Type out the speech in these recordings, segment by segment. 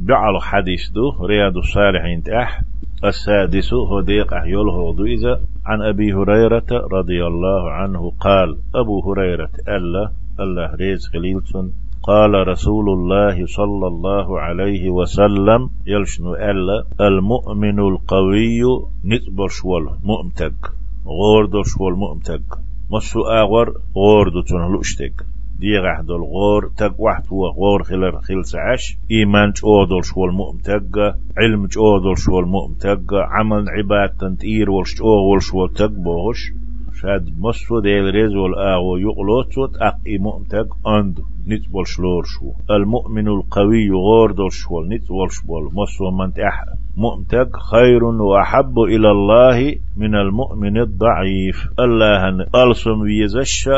بعل حديث دو رياض الصالحين تأح السادس هو ديق أحيول هو إذا عن أبي هريرة رضي الله عنه قال أبو هريرة ألا الله ريز خليلتون قال رسول الله صلى الله عليه وسلم يلشنو ألا المؤمن القوي نتبر شوال مؤمتك غوردو شوال مؤمتك مسو آغر غوردو تنهلو اشتك ديغح دول غور تق واحد هو غور خلر خل سعش إيمان دول شوال مؤم تق علم دول شوال مؤم تق عمل عباد تنتير والش أول شوال تق بوش شاد مصر ديل ريز والآغو يقلوت أقي مؤم تق أندو نت بول شلور شو. المؤمن القوي غور دول شوال نت بول شوال مصر من تح مؤمتك خير وأحب إلى الله من المؤمن الضعيف. الله ألسم ويزش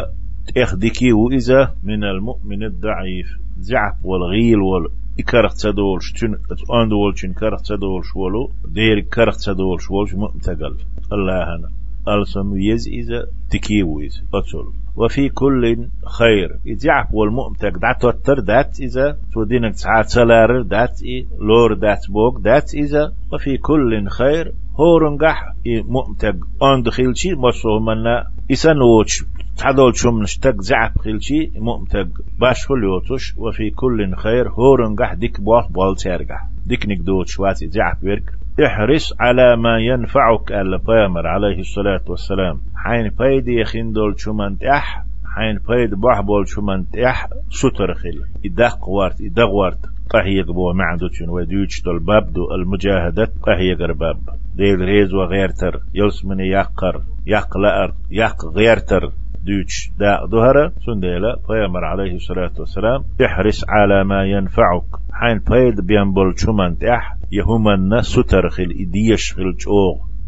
تأخدكي وإذا من المؤمن الضعيف. زعف والغيل وال إكرخ تدول شتن أندول شن كرخ تدول شولو دير كرخ تدول شولش مؤمتقل الله هنا. ألسم يز إذا تكي ويز. أتول. وفي كل خير. يزعف والمؤمتك دات وتر. دات إذا تودينك ساعات سلار دات إي لور. دات بوك دات إذا. وفي كل خير. هورنجح مؤمتك أند خيلشي مصو منا. إسانوش تعدول شم نشتق زعب خلشي مؤمتق باش فليوتش وفي كل خير هورن قح ديك بوال بوال تيرقح ديك نقدوش واتي زعب ورك احرص على ما ينفعك البامر عليه الصلاة والسلام. حين بيدي يخندول شمان تح حين بيد بحبول شمان تح ستر خل إدق وارت إدق وارت. قهي بو معدوتشن وديوش دول بابدو المجاهدة قهي باب. ديل ريز وغيرتر. يلسمني يقر يقلأر يق غيرتر. دوش دا ظهر سنديلا بيامر عليه الصلاة والسلام. احرص على ما ينفعك. حين بيد بينبول شمان تح يهمن سترخل إديش خل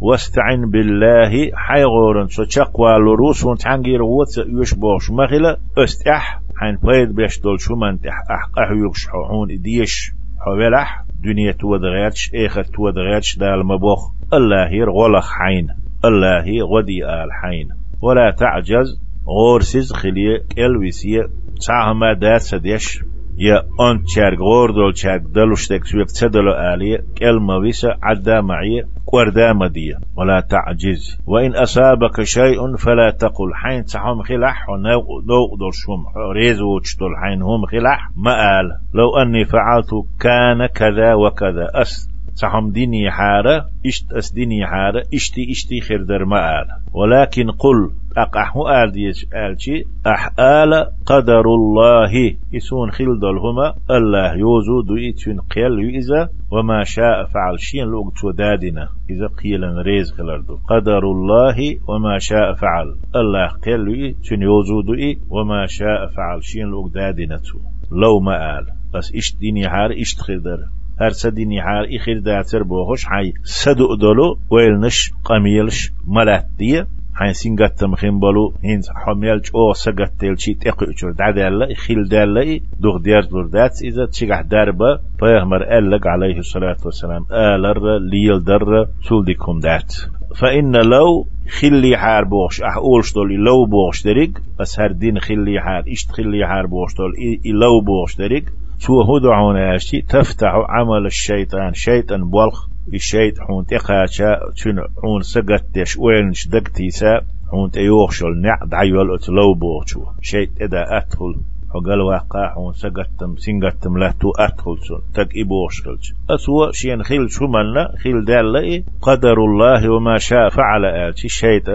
واستعن بالله. حيغورن سو تشقوا لروس ونتعنجير ووتس يوش بوش مخلا استح حين بيد بيش دول شمان تح أحقه يوشحون إديش حوالح دنيا تودغيرش إخر تودغيرش دال مبوخ الله يرغلخ حين الله غدي آل حين ولا تعجز. غور سيز خليه كل ويسيه تعهما دات سديش يا أنت شارك غور دول شارك دلوش تك سويك تسدلو آلية كلمة ويسا عدا معي قردا مدية ولا تعجز وإن أصابك شيء فلا تقل حين تحهم خلح ونو دول شوم. ريز وتشتل حين هم خلح ما قال لو أني فعلت كان كذا وكذا أس تحم ديني حارة إشت أس ديني حارة إشتي إشتي خردر ما قال ولكن قل أقحو آل ديش آلشي أح آل قدر الله. يسون خلدل هما الله يوزو دو إتشن قيل يئذا وما شاء فعل شين لوق تودادنا إذا قيلا ريز خلردو قدر الله وما شاء فعل. الله قيل يئتشن يوزو دو وما شاء فعل شين لوق دادنا تو لو ما آل. بس إشت ديني حار إشت خدر هر سديني حار إخير داتر بوهوش حي سدو دولو ويلنش قميلش ملات دي حين سينغت مخين بلو هين حميلج أو سغت تلشي تقيچور دادالا خيل دالا دوغ ديار دور دات اذا تشيغ دربا فيهمر ألق عليه الصلاة والسلام. آلر ليل در سولديكم دات فإن لو خلي حار بوش أح أولش دول لو بوش دريق بس هر دين خلي حار إشت خلي حار بوش دول لو بوش دريق سو هدعون ياشي تفتح عمل الشيطان. شيطان بولخ الشيط حون تقاشا تشن حون سقتش وين شدقتيسا حون تيوخشل نع دعيول اتلو بوغشو شيط ادا أتهل حقل واقع حون سقتم سنقتم لا تو أتهل سن تق إبوشغلش أسوأ شين خيل شو ملنا خيل دال قدر الله وما شاء فعل آتي شيط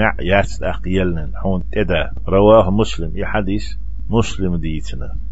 نع ياس أقيلنا حون تدا رواه مسلم يا حديث مسلم ديتنا.